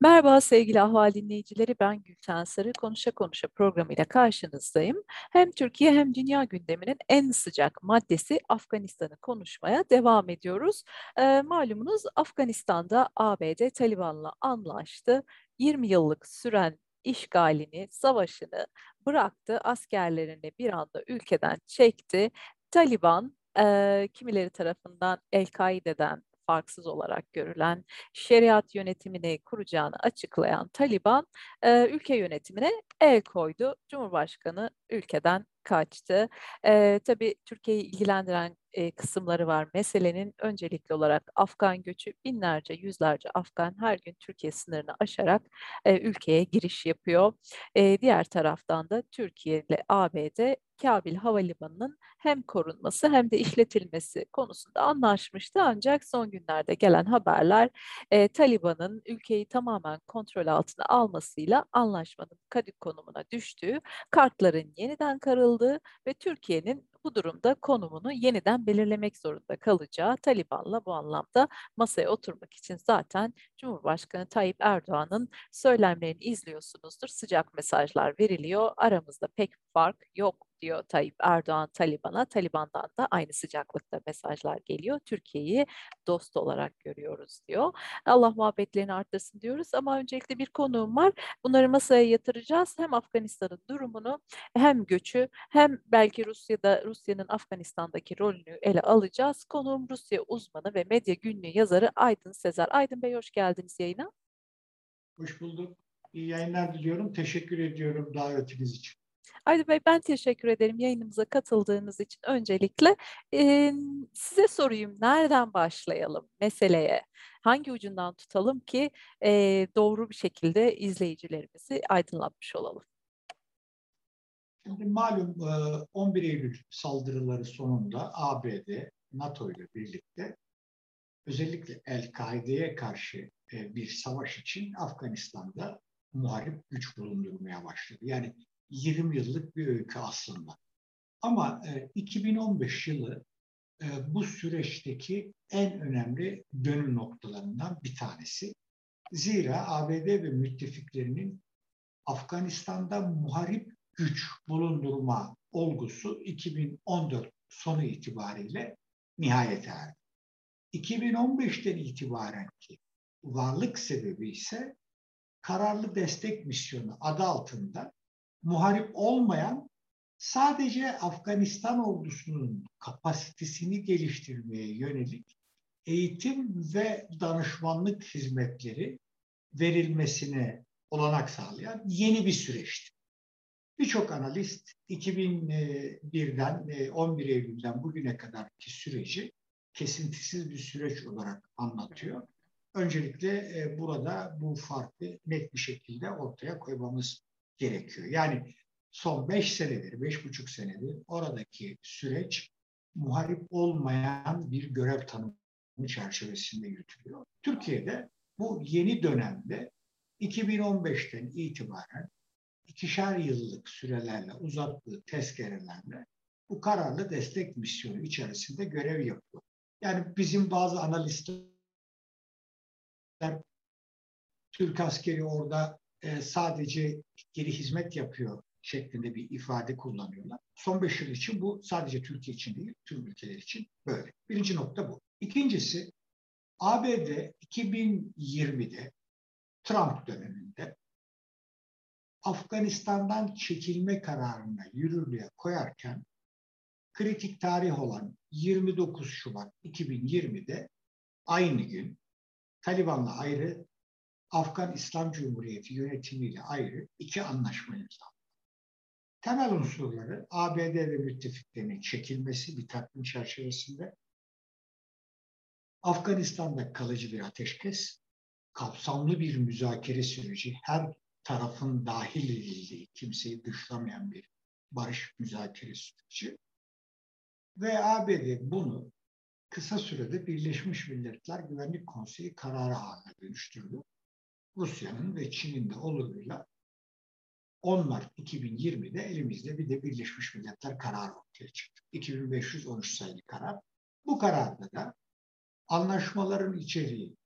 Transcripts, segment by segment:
Merhaba sevgili Ahval dinleyicileri, ben Gülten Sarı. Konuşa Konuşa programıyla karşınızdayım. Hem Türkiye hem dünya gündeminin en sıcak maddesi Afganistan'ı konuşmaya devam ediyoruz. E, malumunuz Afganistan'da ABD Taliban'la anlaştı. 20 yıllık süren işgalini, savaşını bıraktı. Askerlerini bir anda ülkeden çekti. Taliban e, kimileri tarafından El-Kaide'den farksız olarak görülen şeriat yönetimini kuracağını açıklayan Taliban e, ülke yönetimine el koydu. Cumhurbaşkanı ülkeden kaçtı. E, tabii Türkiye'yi ilgilendiren e, kısımları var. Meselenin öncelikli olarak Afgan göçü binlerce, yüzlerce Afgan her gün Türkiye sınırını aşarak e, ülkeye giriş yapıyor. E, diğer taraftan da Türkiye ile ABD Kabil Havalimanı'nın hem korunması hem de işletilmesi konusunda anlaşmıştı. Ancak son günlerde gelen haberler e, Taliban'ın ülkeyi tamamen kontrol altına almasıyla anlaşmanın kadük konumuna düştüğü, kartların yeniden karıldığı ve Türkiye'nin bu durumda konumunu yeniden belirlemek zorunda kalacağı Taliban'la bu anlamda masaya oturmak için zaten Cumhurbaşkanı Tayyip Erdoğan'ın söylemlerini izliyorsunuzdur. Sıcak mesajlar veriliyor. Aramızda pek fark yok diyor Tayyip Erdoğan Taliban'a. Taliban'dan da aynı sıcaklıkta mesajlar geliyor. Türkiye'yi dost olarak görüyoruz diyor. Allah muhabbetlerini arttırsın diyoruz ama öncelikle bir konuğum var. Bunları masaya yatıracağız. Hem Afganistan'ın durumunu hem göçü hem belki Rusya'da Rusya'nın Afganistan'daki rolünü ele alacağız. Konuğum Rusya uzmanı ve medya günlüğü yazarı Aydın Sezer. Aydın Bey hoş geldiniz yayına. Hoş bulduk. İyi yayınlar diliyorum. Teşekkür ediyorum davetiniz için. Aydın Bey ben teşekkür ederim yayınımıza katıldığınız için öncelikle. Ee, size sorayım nereden başlayalım meseleye? Hangi ucundan tutalım ki e, doğru bir şekilde izleyicilerimizi aydınlatmış olalım? Şimdi malum 11 Eylül saldırıları sonunda ABD, NATO ile birlikte özellikle El-Kaide'ye karşı bir savaş için Afganistan'da muharip güç bulundurmaya başladı. Yani 20 yıllık bir öykü aslında. Ama 2015 yılı bu süreçteki en önemli dönüm noktalarından bir tanesi. Zira ABD ve müttefiklerinin Afganistan'da muharip güç bulundurma olgusu 2014 sonu itibariyle nihayete erdi. 2015'ten itibaren ki varlık sebebi ise kararlı destek misyonu adı altında muharip olmayan sadece Afganistan ordusunun kapasitesini geliştirmeye yönelik eğitim ve danışmanlık hizmetleri verilmesine olanak sağlayan yeni bir süreçti. Birçok analist 2001'den 11 Eylül'den bugüne kadarki süreci kesintisiz bir süreç olarak anlatıyor. Öncelikle burada bu farkı net bir şekilde ortaya koymamız gerekiyor. Yani son beş senedir, beş buçuk senedir oradaki süreç muharip olmayan bir görev tanımı çerçevesinde yürütülüyor. Türkiye'de bu yeni dönemde 2015'ten itibaren ikişer yıllık sürelerle uzattığı tezkerelerle bu kararlı destek misyonu içerisinde görev yapıyor. Yani bizim bazı analistler Türk askeri orada e, sadece geri hizmet yapıyor şeklinde bir ifade kullanıyorlar. Son beş yıl için bu sadece Türkiye için değil, tüm ülkeler için böyle. Birinci nokta bu. İkincisi, ABD 2020'de Trump döneminde Afganistan'dan çekilme kararını yürürlüğe koyarken kritik tarih olan 29 Şubat 2020'de aynı gün Taliban'la ayrı, Afgan İslam Cumhuriyeti yönetimiyle ayrı iki anlaşma imzaladı. Temel unsurları ABD ve müttefiklerinin çekilmesi bir takvim çerçevesinde, Afganistan'da kalıcı bir ateşkes, kapsamlı bir müzakere süreci, her tarafın dahil edildiği, kimseyi dışlamayan bir barış müzakere süreci ve ABD bunu kısa sürede Birleşmiş Milletler Güvenlik Konseyi kararı haline dönüştürdü. Rusya'nın ve Çin'in de oluruyla 10 Mart 2020'de elimizde bir de Birleşmiş Milletler kararı ortaya çıktı. 2513 sayılı karar. Bu kararda da anlaşmaların içeriği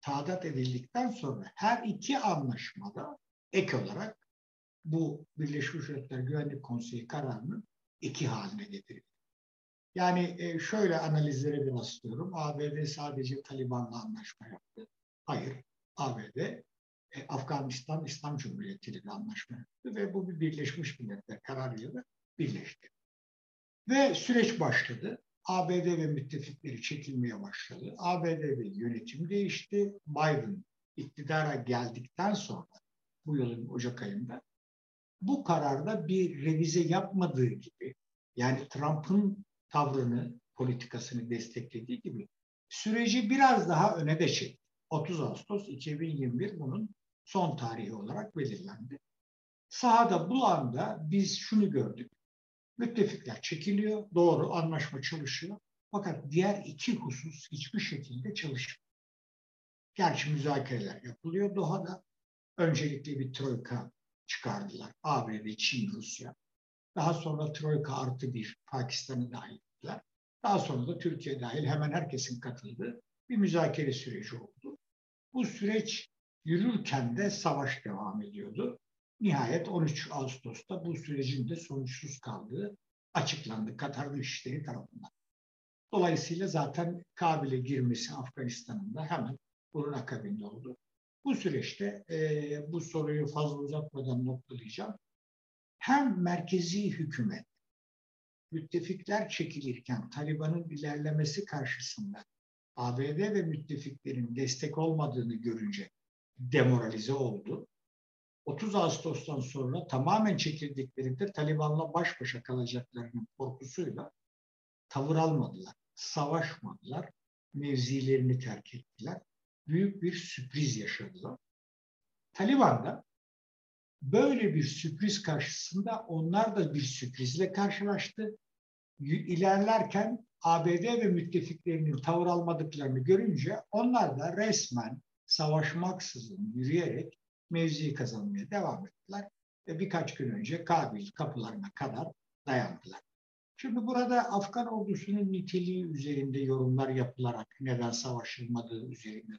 taadat edildikten sonra her iki anlaşmada ek olarak bu Birleşmiş Milletler Güvenlik Konseyi kararının iki haline getirildi. Yani e, şöyle analizlere bir rastlıyorum. ABD sadece Taliban'la anlaşma yaptı. Hayır. ABD e, Afganistan İslam Cumhuriyeti ile anlaşma yaptı ve bu bir Birleşmiş Milletler kararıyla birleşti. Ve süreç başladı. ABD ve müttefikleri çekilmeye başladı. ABD'de yönetim değişti. Biden iktidara geldikten sonra bu yılın Ocak ayında bu kararda bir revize yapmadığı gibi yani Trump'ın tavrını, politikasını desteklediği gibi süreci biraz daha öne de çekti. 30 Ağustos 2021 bunun son tarihi olarak belirlendi. Sahada bu anda biz şunu gördük. Müttefikler çekiliyor, doğru anlaşma çalışıyor. Fakat diğer iki husus hiçbir şekilde çalışmıyor. Gerçi müzakereler yapılıyor Doha'da. Öncelikle bir troika çıkardılar. ABD, Çin, Rusya. Daha sonra troika artı bir Pakistan'ı dahil ettiler. Daha sonra da Türkiye dahil hemen herkesin katıldığı bir müzakere süreci oldu. Bu süreç yürürken de savaş devam ediyordu. Nihayet 13 Ağustos'ta bu sürecin de sonuçsuz kaldığı açıklandı Katar Dışişleri tarafından. Dolayısıyla zaten Kabil'e girmesi Afganistan'ın da hemen bunun akabinde oldu. Bu süreçte e, bu soruyu fazla uzatmadan noktalayacağım. Hem merkezi hükümet müttefikler çekilirken Taliban'ın ilerlemesi karşısında ABD ve müttefiklerin destek olmadığını görünce demoralize oldu. 30 Ağustos'tan sonra tamamen çekildiklerinde Taliban'la baş başa kalacaklarının korkusuyla tavır almadılar, savaşmadılar, mevzilerini terk ettiler. Büyük bir sürpriz yaşadılar. Taliban da böyle bir sürpriz karşısında onlar da bir sürprizle karşılaştı. İlerlerken ABD ve müttefiklerinin tavır almadıklarını görünce onlar da resmen savaşmaksızın yürüyerek mevziyi kazanmaya devam ettiler. Ve birkaç gün önce Kabil kapılarına kadar dayandılar. Şimdi burada Afgan ordusunun niteliği üzerinde yorumlar yapılarak neden savaşılmadığı üzerinde.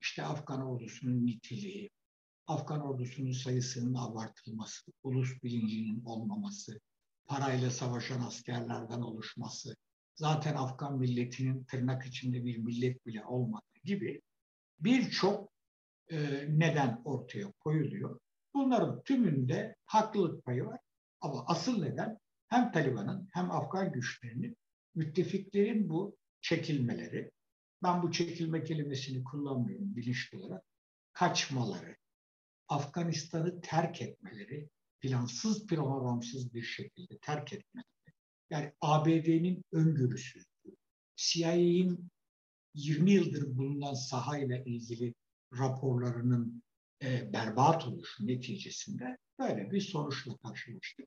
İşte Afgan ordusunun niteliği, Afgan ordusunun sayısının abartılması, ulus bilincinin olmaması, parayla savaşan askerlerden oluşması, zaten Afgan milletinin tırnak içinde bir millet bile olmadığı gibi birçok e, neden ortaya koyuluyor. Bunların tümünde haklılık payı var. Ama asıl neden hem Taliban'ın hem Afgan güçlerinin müttefiklerin bu çekilmeleri, ben bu çekilme kelimesini kullanmıyorum bilinçli olarak, kaçmaları, Afganistan'ı terk etmeleri, plansız programsız bir şekilde terk etmeleri. Yani ABD'nin öngörüsüzlüğü, CIA'in 20 yıldır bulunan sahayla ilgili raporlarının e, berbat oluşu neticesinde böyle bir sonuçla karşılaştık.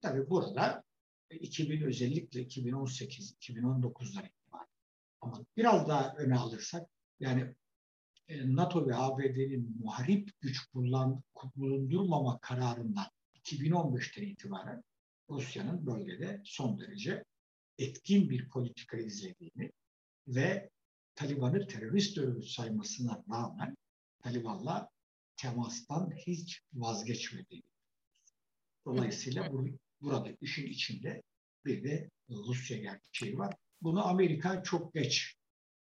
Tabi burada 2000 e, özellikle 2018-2019'dan itibaren ama biraz daha öne alırsak yani e, NATO ve ABD'nin muharip güç kullan, bulundurmama kararından 2015'ten itibaren Rusya'nın bölgede son derece etkin bir politika izlediğini ve Taliban'ı terörist örgüt saymasına rağmen Taliban'la temastan hiç vazgeçmediğini. Dolayısıyla bu, burada işin içinde bir de Rusya gerçeği var. Bunu Amerika çok geç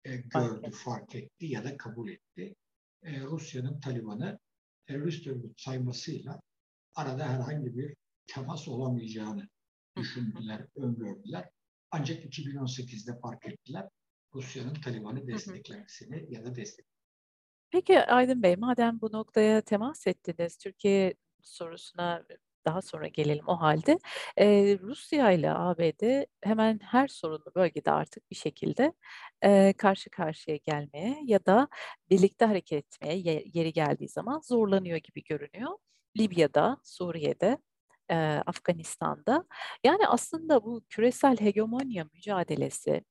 e, gördü, fark etti ya da kabul etti. E, Rusya'nın Taliban'ı terörist örgüt saymasıyla arada herhangi bir temas olamayacağını düşündüler, öngördüler. Ancak 2018'de fark ettiler. Rusya'nın Taliban'ı desteklemesini ya da destek. Peki Aydın Bey, madem bu noktaya temas ettiniz, Türkiye sorusuna daha sonra gelelim o halde. Ee, Rusya ile ABD hemen her sorunlu bölgede artık bir şekilde e, karşı karşıya gelmeye ya da birlikte hareket etmeye yeri geldiği zaman zorlanıyor gibi görünüyor. Libya'da, Suriye'de, e, Afganistan'da. Yani aslında bu küresel hegemonya mücadelesi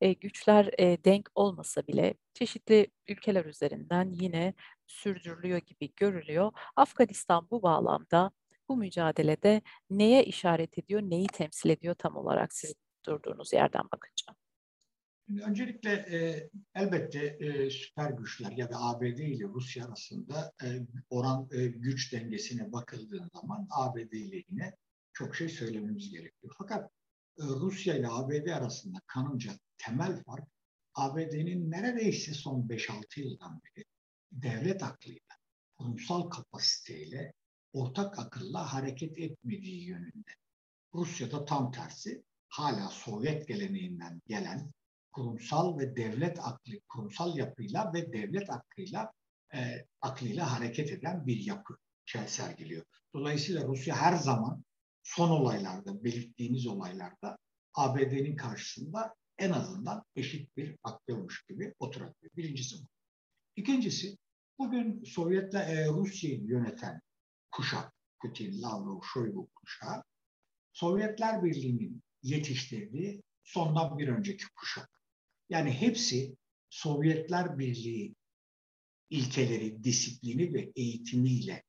e, güçler e, denk olmasa bile çeşitli ülkeler üzerinden yine sürdürülüyor gibi görülüyor. Afganistan bu bağlamda bu mücadelede neye işaret ediyor, neyi temsil ediyor tam olarak siz durduğunuz yerden bakınca? Öncelikle e, elbette e, süper güçler ya da ABD ile Rusya arasında e, oran e, güç dengesine bakıldığı zaman ABD ile yine çok şey söylememiz gerekiyor. Fakat Rusya ile ABD arasında kanımca temel fark ABD'nin neredeyse son 5-6 yıldan beri devlet aklıyla, kurumsal kapasiteyle, ortak akılla hareket etmediği yönünde. Rusya'da tam tersi hala Sovyet geleneğinden gelen kurumsal ve devlet aklı, kurumsal yapıyla ve devlet aklıyla e, aklıyla hareket eden bir yapı sergiliyor. Dolayısıyla Rusya her zaman son olaylarda, belirttiğiniz olaylarda ABD'nin karşısında en azından eşit bir aktörmüş gibi oturabiliyor. Birincisi bu. İkincisi, bugün Sovyet'le e, Rusya'yı yöneten kuşak, Putin, Lavrov, Shoigu kuşağı, Sovyetler Birliği'nin yetiştirdiği sondan bir önceki kuşak. Yani hepsi Sovyetler Birliği ilkeleri, disiplini ve eğitimiyle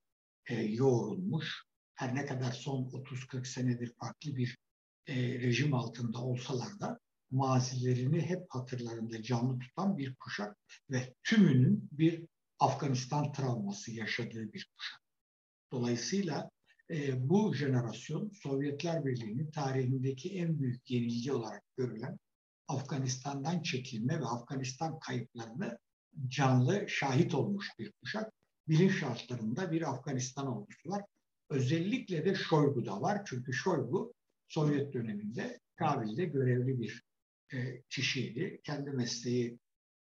e, yoğrulmuş. Her ne kadar son 30-40 senedir farklı bir e, rejim altında olsalar da mazilerini hep hatırlarında canlı tutan bir kuşak ve tümünün bir Afganistan travması yaşadığı bir kuşak. Dolayısıyla e, bu jenerasyon Sovyetler Birliği'nin tarihindeki en büyük yenilgi olarak görülen Afganistan'dan çekilme ve Afganistan kayıplarını canlı şahit olmuş bir kuşak. Bilinç şartlarında bir Afganistan var. Özellikle de Şoygu'da var. Çünkü Şoygu Sovyet döneminde Kabil'de görevli bir e, kişiydi. Kendi mesleği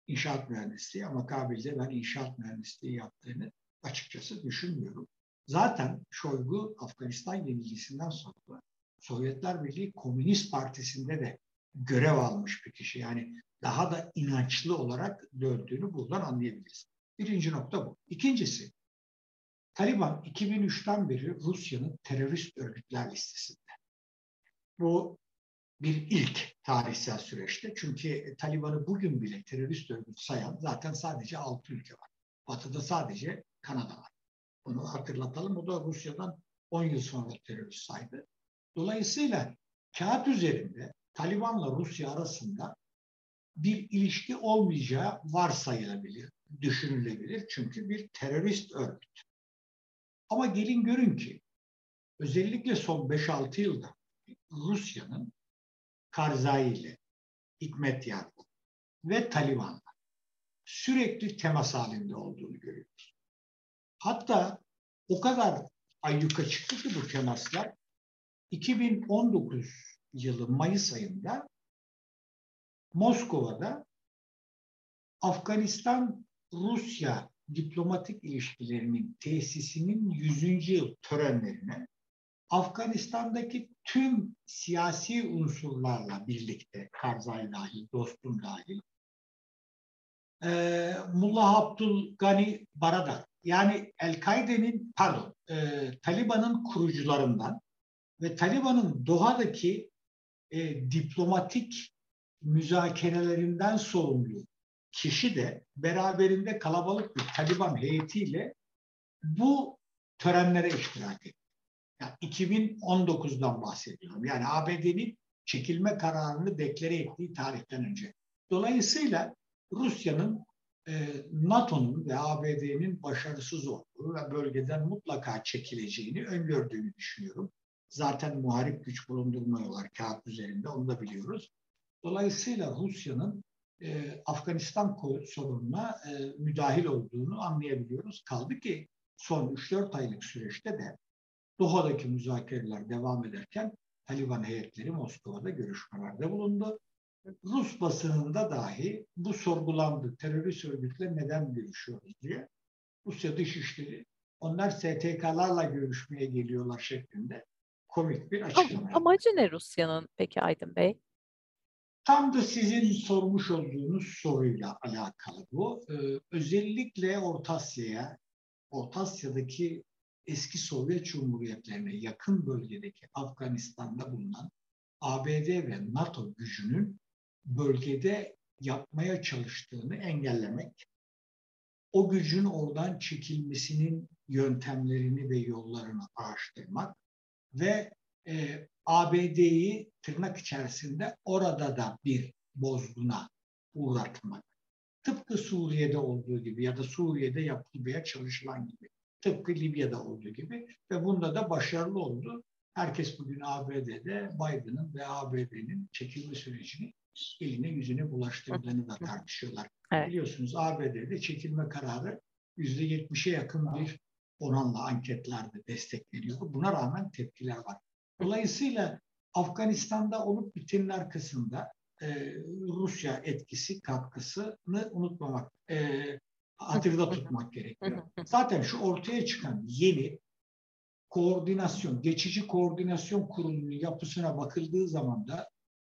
inşaat mühendisliği ama Kabil'de ben inşaat mühendisliği yaptığını açıkçası düşünmüyorum. Zaten Şoygu Afganistan yenilgisinden sonra Sovyetler Birliği Komünist Partisi'nde de görev almış bir kişi. Yani daha da inançlı olarak döndüğünü buradan anlayabiliriz. Birinci nokta bu. İkincisi, Taliban 2003'ten beri Rusya'nın terörist örgütler listesinde. Bu bir ilk tarihsel süreçte. Çünkü Taliban'ı bugün bile terörist örgüt sayan zaten sadece 6 ülke var. Batı'da sadece Kanada var. Bunu hatırlatalım. O da Rusya'dan 10 yıl sonra terörist saydı. Dolayısıyla kağıt üzerinde Taliban'la Rusya arasında bir ilişki olmayacağı varsayılabilir, düşünülebilir. Çünkü bir terörist örgüt. Ama gelin görün ki özellikle son 5-6 yılda Rusya'nın Karzai ile Hikmet Yargı ve Taliban'la sürekli temas halinde olduğunu görüyoruz. Hatta o kadar ayyuka çıktı ki bu temaslar 2019 yılı Mayıs ayında Moskova'da Afganistan-Rusya diplomatik ilişkilerinin tesisinin 100. yıl törenlerine Afganistan'daki tüm siyasi unsurlarla birlikte Karzai dahil, dostum dahil e, Mullah Abdul Gani Baradar yani El-Kaide'nin pardon e, Taliban'ın kurucularından ve Taliban'ın Doha'daki e, diplomatik müzakerelerinden sorumlu kişi de beraberinde kalabalık bir Taliban heyetiyle bu törenlere iştirak etti. Yani 2019'dan bahsediyorum. Yani ABD'nin çekilme kararını deklare ettiği tarihten önce. Dolayısıyla Rusya'nın e, NATO'nun ve ABD'nin başarısız olduğu ve bölgeden mutlaka çekileceğini öngördüğünü düşünüyorum. Zaten muharip güç bulundurmuyorlar kağıt üzerinde onu da biliyoruz. Dolayısıyla Rusya'nın e, Afganistan sorununa e, müdahil olduğunu anlayabiliyoruz. Kaldı ki son 3-4 aylık süreçte de Doha'daki müzakereler devam ederken Taliban heyetleri Moskova'da görüşmelerde bulundu. Rus basınında dahi bu sorgulandı. Terörist örgütle neden görüşüyoruz diye. Rusya Dışişleri onlar STK'larla görüşmeye geliyorlar şeklinde komik bir açıklama. Amacı ne Rusya'nın peki Aydın Bey? Tam da sizin sormuş olduğunuz soruyla alakalı bu. Ee, özellikle Orta Asya'ya, Orta Asya'daki eski Sovyet Cumhuriyetlerine yakın bölgedeki Afganistan'da bulunan ABD ve NATO gücünün bölgede yapmaya çalıştığını engellemek, o gücün oradan çekilmesinin yöntemlerini ve yollarını araştırmak ve e, ABD'yi tırnak içerisinde orada da bir bozguna uğratmak. Tıpkı Suriye'de olduğu gibi ya da Suriye'de yapılmaya çalışılan gibi. Tıpkı Libya'da olduğu gibi ve bunda da başarılı oldu. Herkes bugün ABD'de Biden'ın ve ABD'nin çekilme sürecini eline yüzüne bulaştırdığını da tartışıyorlar. Evet. Biliyorsunuz ABD'de çekilme kararı yüzde yetmişe yakın bir oranla anketlerde destekleniyor. Buna rağmen tepkiler var. Dolayısıyla Afganistan'da olup bitenin arkasında e, Rusya etkisi, katkısını unutmamak, e, hatırda tutmak gerekiyor. Zaten şu ortaya çıkan yeni koordinasyon, geçici koordinasyon kurulunun yapısına bakıldığı zaman da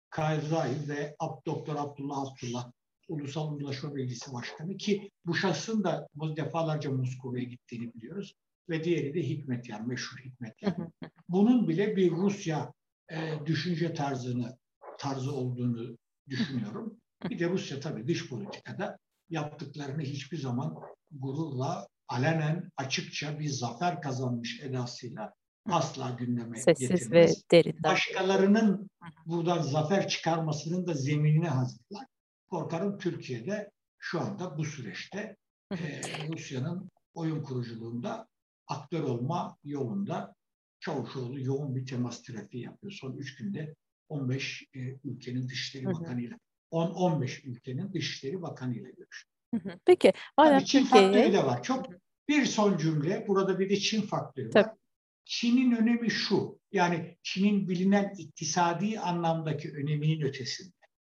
Karzai ve Doktor Abdullah Abdullah Ulusal Uzlaşma Bilgisi Başkanı ki bu şahsın da defalarca Moskova'ya gittiğini biliyoruz ve diğeri de Hikmet yani meşhur Hikmet yani. Bunun bile bir Rusya e, düşünce tarzını tarzı olduğunu düşünüyorum. Bir de Rusya tabii dış politikada yaptıklarını hiçbir zaman gururla alenen açıkça bir zafer kazanmış edasıyla asla gündeme Sessiz getirmez. ve derinden. Başkalarının buradan zafer çıkarmasının da zeminini hazırlar. Korkarım Türkiye'de şu anda bu süreçte e, Rusya'nın oyun kuruculuğunda aktör olma yolunda Çavuşoğlu yoğun bir temas trafiği yapıyor. Son üç günde 15 e, ülkenin Dışişleri Bakanı'yla 10-15 ülkenin Dışişleri Bakanı'yla görüştü. Peki. Madem Çin faktörü de var. Çok bir son cümle. Burada bir de Çin faktörü var. Tabii. Çin'in önemi şu. Yani Çin'in bilinen iktisadi anlamdaki öneminin ötesinde.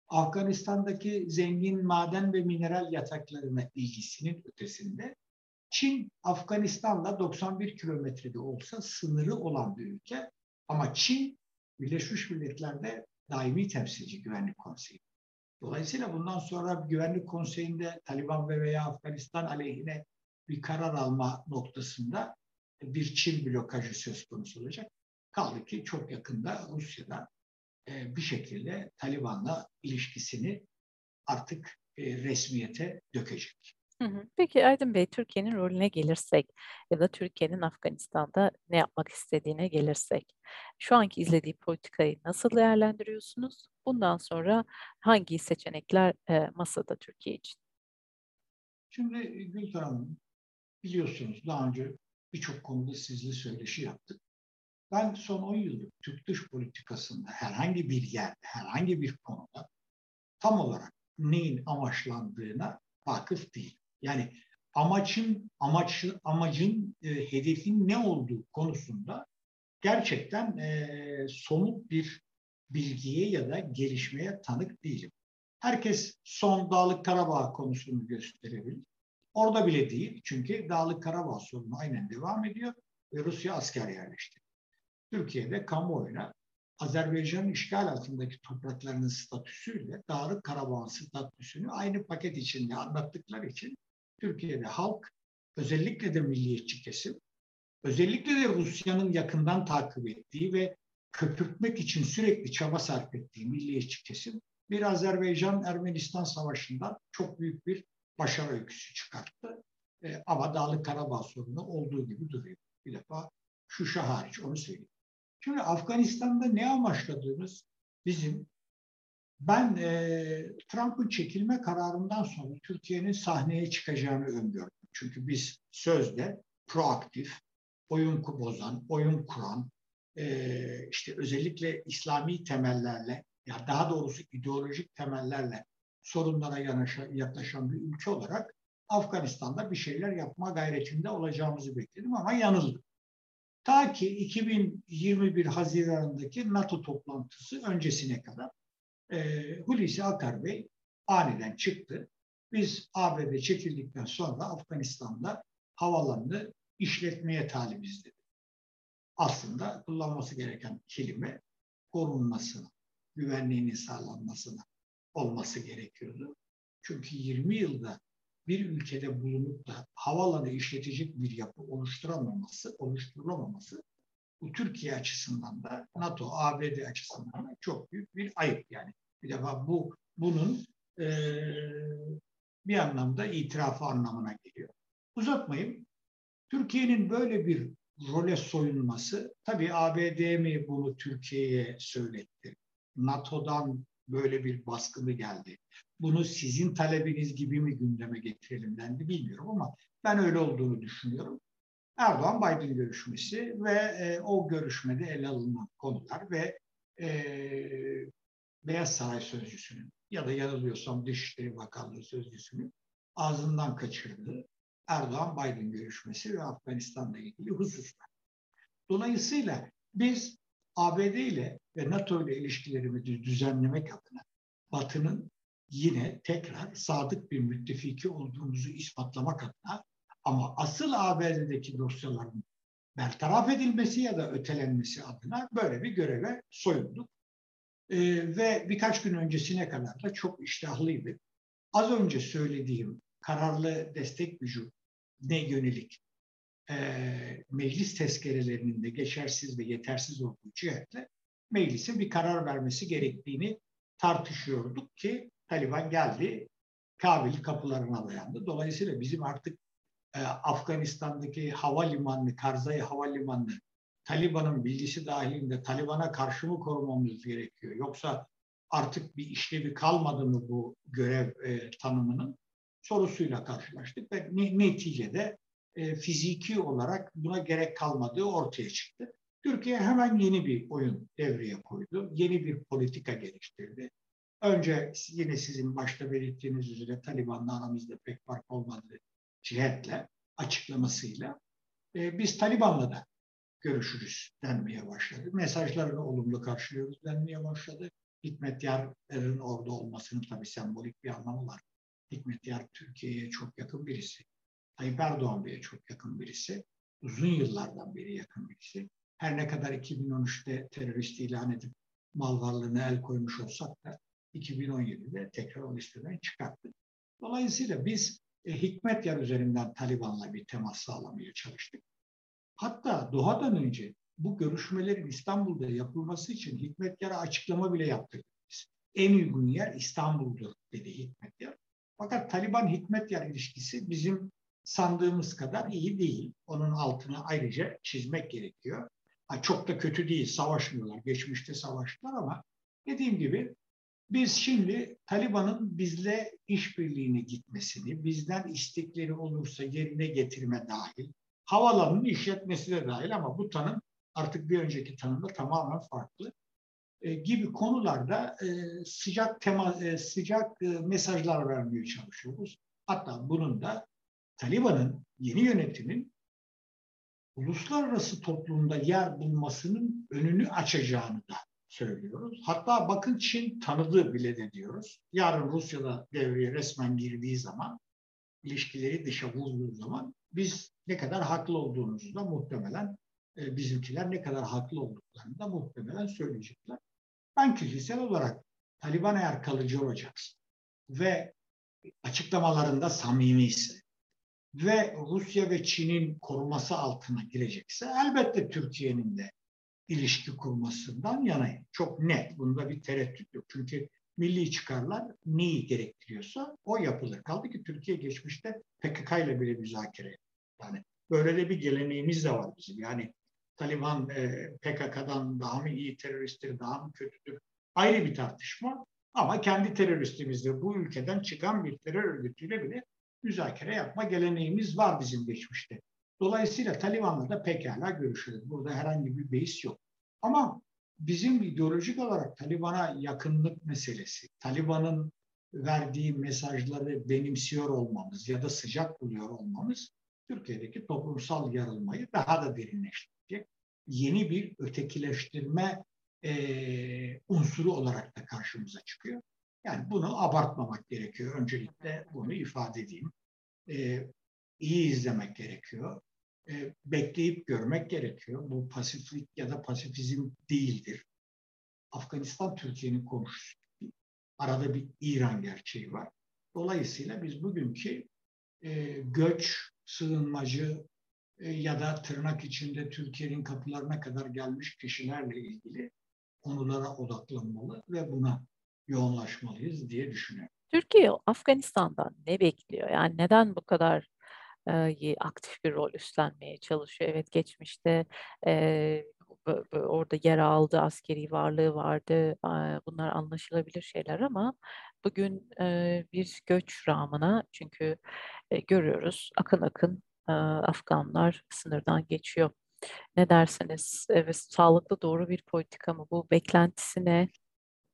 Afganistan'daki zengin maden ve mineral yataklarına ilgisinin ötesinde Çin Afganistan'la 91 kilometrede olsa sınırı olan bir ülke ama Çin Birleşmiş Milletler'de daimi temsilci güvenlik konseyi. Dolayısıyla bundan sonra güvenlik konseyinde Taliban ve veya Afganistan aleyhine bir karar alma noktasında bir Çin blokajı söz konusu olacak. Kaldı ki çok yakında Rusya'da e, bir şekilde Taliban'la ilişkisini artık e, resmiyete dökecek. Peki Aydın Bey, Türkiye'nin rolüne gelirsek ya da Türkiye'nin Afganistan'da ne yapmak istediğine gelirsek, şu anki izlediği politikayı nasıl değerlendiriyorsunuz? Bundan sonra hangi seçenekler e, masada Türkiye için? Şimdi Gülten Hanım, biliyorsunuz daha önce birçok konuda sizle söyleşi yaptık. Ben son 10 yıldır Türk dış politikasında herhangi bir yerde, herhangi bir konuda tam olarak neyin amaçlandığına vakıf değil. Yani amacın amaç amacın e, hedefin ne olduğu konusunda gerçekten e, somut bir bilgiye ya da gelişmeye tanık değilim. Herkes son Dağlık Karabağ konusunu gösterebilir. Orada bile değil. Çünkü Dağlık Karabağ sorunu aynen devam ediyor ve Rusya asker yerleşti. Türkiye'de kamuoyuna Azerbaycan'ın işgal altındaki topraklarının statüsüyle Dağlık Karabağ statüsünü aynı paket içinde anlattıkları için Türkiye'de halk özellikle de milliyetçi kesim, özellikle de Rusya'nın yakından takip ettiği ve köpürtmek için sürekli çaba sarf ettiği milliyetçi kesim bir Azerbaycan-Ermenistan savaşından çok büyük bir başarı öyküsü çıkarttı. E, ama Dağlık Karabağ sorunu olduğu gibi duruyor. Bir defa Şuşa hariç onu söyleyeyim. Şimdi Afganistan'da ne amaçladığımız bizim ben e, Trump'ın çekilme kararından sonra Türkiye'nin sahneye çıkacağını öngördüm. Çünkü biz sözde proaktif, oyun bozan, oyun kuran, e, işte özellikle İslami temellerle, ya daha doğrusu ideolojik temellerle sorunlara yanaşa, yaklaşan bir ülke olarak Afganistan'da bir şeyler yapma gayretinde olacağımızı bekledim ama yanıldım. Ta ki 2021 Haziran'daki NATO toplantısı öncesine kadar e, Hulusi Akar Bey aniden çıktı. Biz ABD çekildikten sonra Afganistan'da havalanını işletmeye talibiz dedi. Aslında kullanması gereken kelime korunmasına, güvenliğinin sağlanmasına olması gerekiyordu. Çünkü 20 yılda bir ülkede bulunup da havalanı işletecek bir yapı oluşturamaması, oluşturulamaması bu Türkiye açısından da NATO, ABD açısından da çok büyük bir ayıp yani. Bir defa bu bunun e, bir anlamda itirafı anlamına geliyor. Uzatmayayım. Türkiye'nin böyle bir role soyunması, tabii ABD mi bunu Türkiye'ye söyletti? NATO'dan böyle bir baskını geldi. Bunu sizin talebiniz gibi mi gündeme getirelim dendi bilmiyorum ama ben öyle olduğunu düşünüyorum. Erdoğan-Biden görüşmesi ve e, o görüşmede ele alınan konular ve e, Beyaz Saray Sözcüsü'nün ya da yanılıyorsam Dışişleri Bakanlığı Sözcüsü'nün ağzından kaçırdığı Erdoğan-Biden görüşmesi ve Afganistan'la ilgili hususlar. Dolayısıyla biz ABD ile ve NATO ile ilişkilerimizi düzenlemek adına Batı'nın yine tekrar sadık bir müttefiki olduğumuzu ispatlamak adına ama asıl ABD'deki dosyaların bertaraf edilmesi ya da ötelenmesi adına böyle bir göreve soyunduk. Ee, ve birkaç gün öncesine kadar da çok iştahlıydı. Az önce söylediğim kararlı destek gücü ne yönelik e, meclis tezkerelerinin de geçersiz ve yetersiz olduğu cihetle meclisin bir karar vermesi gerektiğini tartışıyorduk ki Taliban geldi, Kabil kapılarına dayandı. Dolayısıyla bizim artık e, Afganistan'daki havalimanını, Karzai havalimanını Taliban'ın bilgisi dahilinde Taliban'a karşı mı korumamız gerekiyor? Yoksa artık bir işlevi kalmadı mı bu görev e, tanımının sorusuyla karşılaştık ve neticede e, fiziki olarak buna gerek kalmadığı ortaya çıktı. Türkiye hemen yeni bir oyun devreye koydu. Yeni bir politika geliştirdi. Önce yine sizin başta belirttiğiniz üzere Taliban'la aramızda pek fark olmadığı cihetle, açıklamasıyla e, biz Taliban'la da görüşürüz denmeye başladı. Mesajlarını olumlu karşılıyoruz denmeye başladı. Hikmet Yar'ın orada olmasının tabii sembolik bir anlamı var. Hikmet Yar Türkiye'ye çok yakın birisi. Tayyip Erdoğan Bey'e çok yakın birisi. Uzun yıllardan beri yakın birisi. Her ne kadar 2013'te terörist ilan edip mal varlığına el koymuş olsak da 2017'de tekrar o listeden çıkarttık. Dolayısıyla biz e, Hikmet Yar üzerinden Taliban'la bir temas sağlamaya çalıştık. Hatta Doha'dan önce bu görüşmelerin İstanbul'da yapılması için Hikmet Yar'a açıklama bile yaptık. En uygun yer İstanbul'dur dedi Hikmet Yar. Fakat Taliban Hikmet Yar ilişkisi bizim sandığımız kadar iyi değil. Onun altını ayrıca çizmek gerekiyor. çok da kötü değil, savaşmıyorlar. Geçmişte savaştılar ama dediğim gibi biz şimdi Taliban'ın bizle işbirliğine gitmesini, bizden istekleri olursa yerine getirme dahil, havalanın işletmesi de dahil ama bu tanım artık bir önceki tanımda tamamen farklı e, gibi konularda e, sıcak tema, e, sıcak e, mesajlar vermeye çalışıyoruz. Hatta bunun da Taliban'ın yeni yönetimin uluslararası toplumda yer bulmasının önünü açacağını da söylüyoruz. Hatta bakın Çin tanıdı bile de diyoruz. Yarın Rusya'da devreye resmen girdiği zaman, ilişkileri dışa vurduğu zaman biz ne kadar haklı olduğumuzu da muhtemelen e, bizimkiler ne kadar haklı olduklarını da muhtemelen söyleyecekler. Ben kişisel olarak Taliban eğer kalıcı olacaksa ve açıklamalarında samimi ise ve Rusya ve Çin'in koruması altına girecekse elbette Türkiye'nin de ilişki kurmasından yanayım. Çok net. Bunda bir tereddüt yok. Çünkü milli çıkarlar neyi gerektiriyorsa o yapılır. Kaldı ki Türkiye geçmişte PKK ile bile müzakere Yani böyle de bir geleneğimiz de var bizim. Yani Taliban e, PKK'dan daha mı iyi teröristtir, daha mı kötüdür? Ayrı bir tartışma. Ama kendi teröristimizle bu ülkeden çıkan bir terör örgütüyle bile müzakere yapma geleneğimiz var bizim geçmişte. Dolayısıyla Taliban'la da pekala görüşürüz. Burada herhangi bir beis yok. Ama bizim ideolojik olarak Taliban'a yakınlık meselesi, Taliban'ın verdiği mesajları benimsiyor olmamız ya da sıcak buluyor olmamız Türkiye'deki toplumsal yarılmayı daha da derinleştirecek. Yeni bir ötekileştirme e, unsuru olarak da karşımıza çıkıyor. Yani bunu abartmamak gerekiyor. Öncelikle bunu ifade edeyim. E, iyi izlemek gerekiyor. E, bekleyip görmek gerekiyor. Bu pasiflik ya da pasifizm değildir. Afganistan Türkiye'nin komşusu. Arada bir İran gerçeği var. Dolayısıyla biz bugünkü e, göç, sığınmacı e, ya da tırnak içinde Türkiye'nin kapılarına kadar gelmiş kişilerle ilgili konulara odaklanmalı ve buna yoğunlaşmalıyız diye düşünüyorum. Türkiye Afganistan'dan ne bekliyor? Yani neden bu kadar e, aktif bir rol üstlenmeye çalışıyor? Evet geçmişte e, orada yer aldı, askeri varlığı vardı. Bunlar anlaşılabilir şeyler ama bugün bir göç rağmına çünkü görüyoruz akın akın Afganlar sınırdan geçiyor. Ne dersiniz? Evet, sağlıklı doğru bir politika mı bu? Beklentisine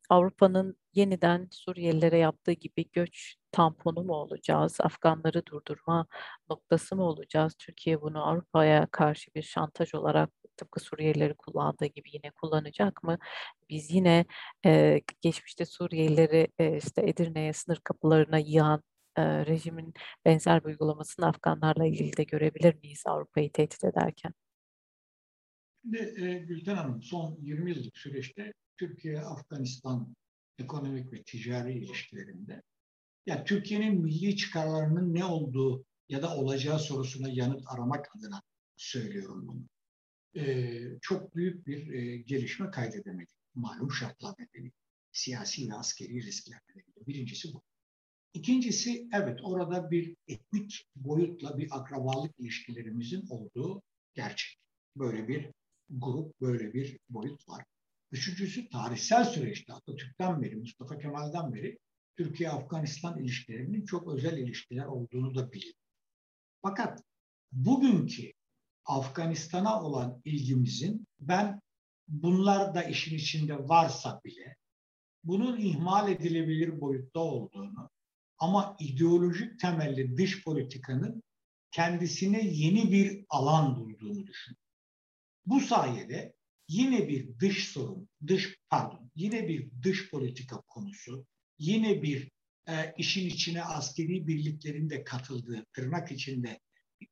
Avrupa'nın yeniden Suriyelilere yaptığı gibi göç tamponu mu olacağız? Afganları durdurma noktası mı olacağız? Türkiye bunu Avrupa'ya karşı bir şantaj olarak tıpkı Suriyelileri kullandığı gibi yine kullanacak mı? Biz yine e, geçmişte Suriyelileri e, işte Edirne'ye sınır kapılarına yığan e, rejimin benzer bir uygulamasını Afganlarla ilgili de görebilir miyiz Avrupa'yı tehdit ederken? Şimdi e, Gülten Hanım son 20 yıllık süreçte Türkiye-Afganistan ekonomik ve ticari ilişkilerinde ya Türkiye'nin milli çıkarlarının ne olduğu ya da olacağı sorusuna yanıt aramak adına söylüyorum bunu. Ee, çok büyük bir e, gelişme kaydedemedik. Malum şartlar nedeniyle. Siyasi ve askeri riskler nedeniyle. Birincisi bu. İkincisi evet orada bir etnik boyutla bir akrabalık ilişkilerimizin olduğu gerçek. Böyle bir grup, böyle bir boyut var. Üçüncüsü tarihsel süreçte Atatürk'ten beri, Mustafa Kemal'den beri Türkiye-Afganistan ilişkilerinin çok özel ilişkiler olduğunu da bilir. Fakat bugünkü Afganistan'a olan ilgimizin ben bunlar da işin içinde varsa bile bunun ihmal edilebilir boyutta olduğunu ama ideolojik temelli dış politikanın kendisine yeni bir alan bulduğunu düşünüyorum. Bu sayede yine bir dış sorun, dış pardon, yine bir dış politika konusu, yine bir e, işin içine askeri birliklerin de katıldığı, tırnak içinde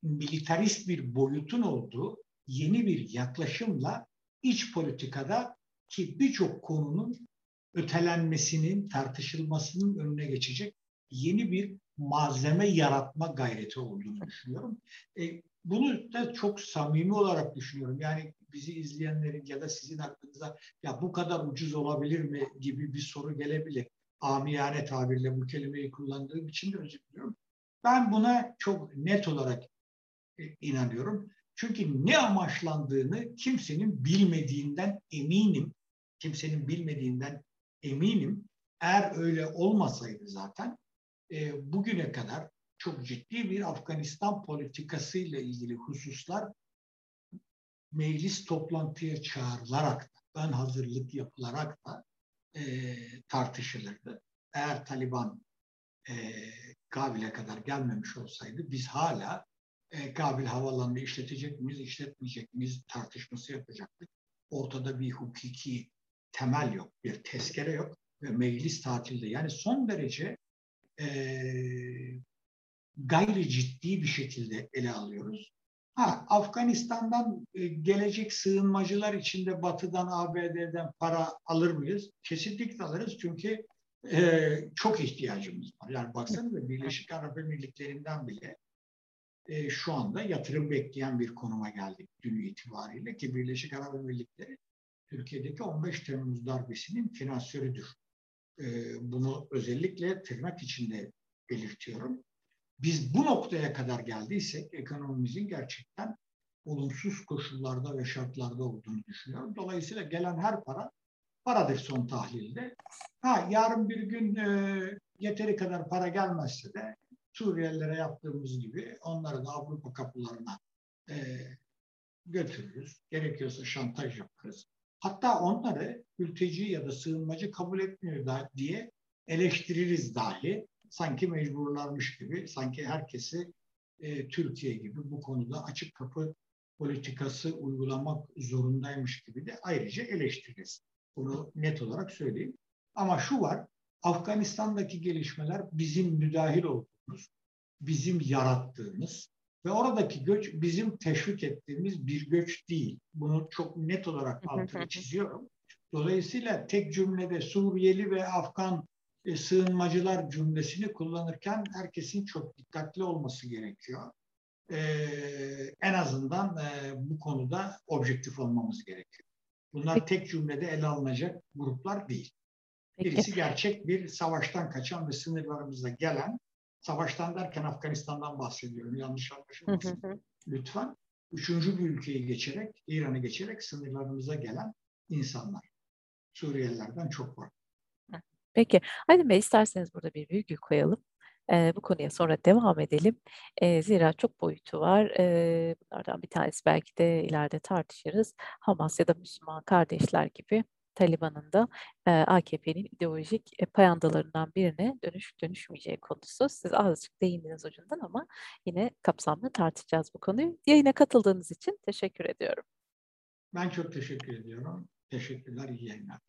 militarist bir boyutun olduğu yeni bir yaklaşımla iç politikada ki birçok konunun ötelenmesinin, tartışılmasının önüne geçecek yeni bir malzeme yaratma gayreti olduğunu düşünüyorum. E, bunu da çok samimi olarak düşünüyorum. Yani bizi izleyenlerin ya da sizin aklınıza ya bu kadar ucuz olabilir mi gibi bir soru gelebilir. Amiyane tabirle bu kelimeyi kullandığım için de özür diliyorum. Ben buna çok net olarak e, inanıyorum. Çünkü ne amaçlandığını kimsenin bilmediğinden eminim. Kimsenin bilmediğinden eminim. Eğer öyle olmasaydı zaten e, bugüne kadar çok ciddi bir Afganistan politikası ile ilgili hususlar meclis toplantıya çağrılarak da, ön hazırlık yapılarak da e, tartışılırdı. Eğer Taliban e, Kabil'e kadar gelmemiş olsaydı biz hala e, Kabil havalanını işletecek miyiz, işletmeyecek miyiz tartışması yapacaktık. Ortada bir hukuki temel yok, bir tezkere yok ve meclis tatilde. Yani son derece e, gayri ciddi bir şekilde ele alıyoruz. Ha, Afganistan'dan e, gelecek sığınmacılar içinde Batı'dan, ABD'den para alır mıyız? Kesinlikle alırız çünkü e, çok ihtiyacımız var. Yani baksanıza Birleşik Arap Emirlikleri'nden bile e, şu anda yatırım bekleyen bir konuma geldik dün itibariyle ki Birleşik Arap Emirlikleri Türkiye'deki 15 Temmuz darbesinin finansörüdür. E, bunu özellikle tırnak içinde belirtiyorum. Biz bu noktaya kadar geldiysek ekonomimizin gerçekten olumsuz koşullarda ve şartlarda olduğunu düşünüyorum. Dolayısıyla gelen her para paradır son tahlilde. Ha yarın bir gün e, yeteri kadar para gelmezse de Suriyelilere yaptığımız gibi onları da Avrupa kapılarına e, götürürüz. Gerekiyorsa şantaj yaparız. Hatta onları mülteci ya da sığınmacı kabul etmiyor da diye eleştiririz dahi sanki mecburlarmış gibi, sanki herkesi e, Türkiye gibi bu konuda açık kapı politikası uygulamak zorundaymış gibi de ayrıca eleştiririz. Bunu net olarak söyleyeyim. Ama şu var, Afganistan'daki gelişmeler bizim müdahil olduğumuz, bizim yarattığımız ve oradaki göç bizim teşvik ettiğimiz bir göç değil. Bunu çok net olarak altını çiziyorum. Dolayısıyla tek cümlede Suriyeli ve Afgan e, sığınmacılar cümlesini kullanırken herkesin çok dikkatli olması gerekiyor. E, en azından e, bu konuda objektif olmamız gerekiyor. Bunlar tek cümlede ele alınacak gruplar değil. Birisi gerçek bir savaştan kaçan ve sınırlarımızda gelen, savaştan derken Afganistan'dan bahsediyorum yanlış anlaşılmasın lütfen. üçüncü bir ülkeyi geçerek, İran'ı geçerek sınırlarımıza gelen insanlar. Suriyelilerden çok var. Peki, Aydın Bey isterseniz burada bir virgül koyalım. E, bu konuya sonra devam edelim. E, zira çok boyutu var. E, bunlardan bir tanesi belki de ileride tartışırız. Hamas ya da Müslüman kardeşler gibi Taliban'ın da e, AKP'nin ideolojik e, payandalarından birine dönüş dönüşmeyeceği konusu. Siz azıcık değindiniz ucundan ama yine kapsamlı tartışacağız bu konuyu. Yayına katıldığınız için teşekkür ediyorum. Ben çok teşekkür ediyorum. Teşekkürler, iyi yayınlar.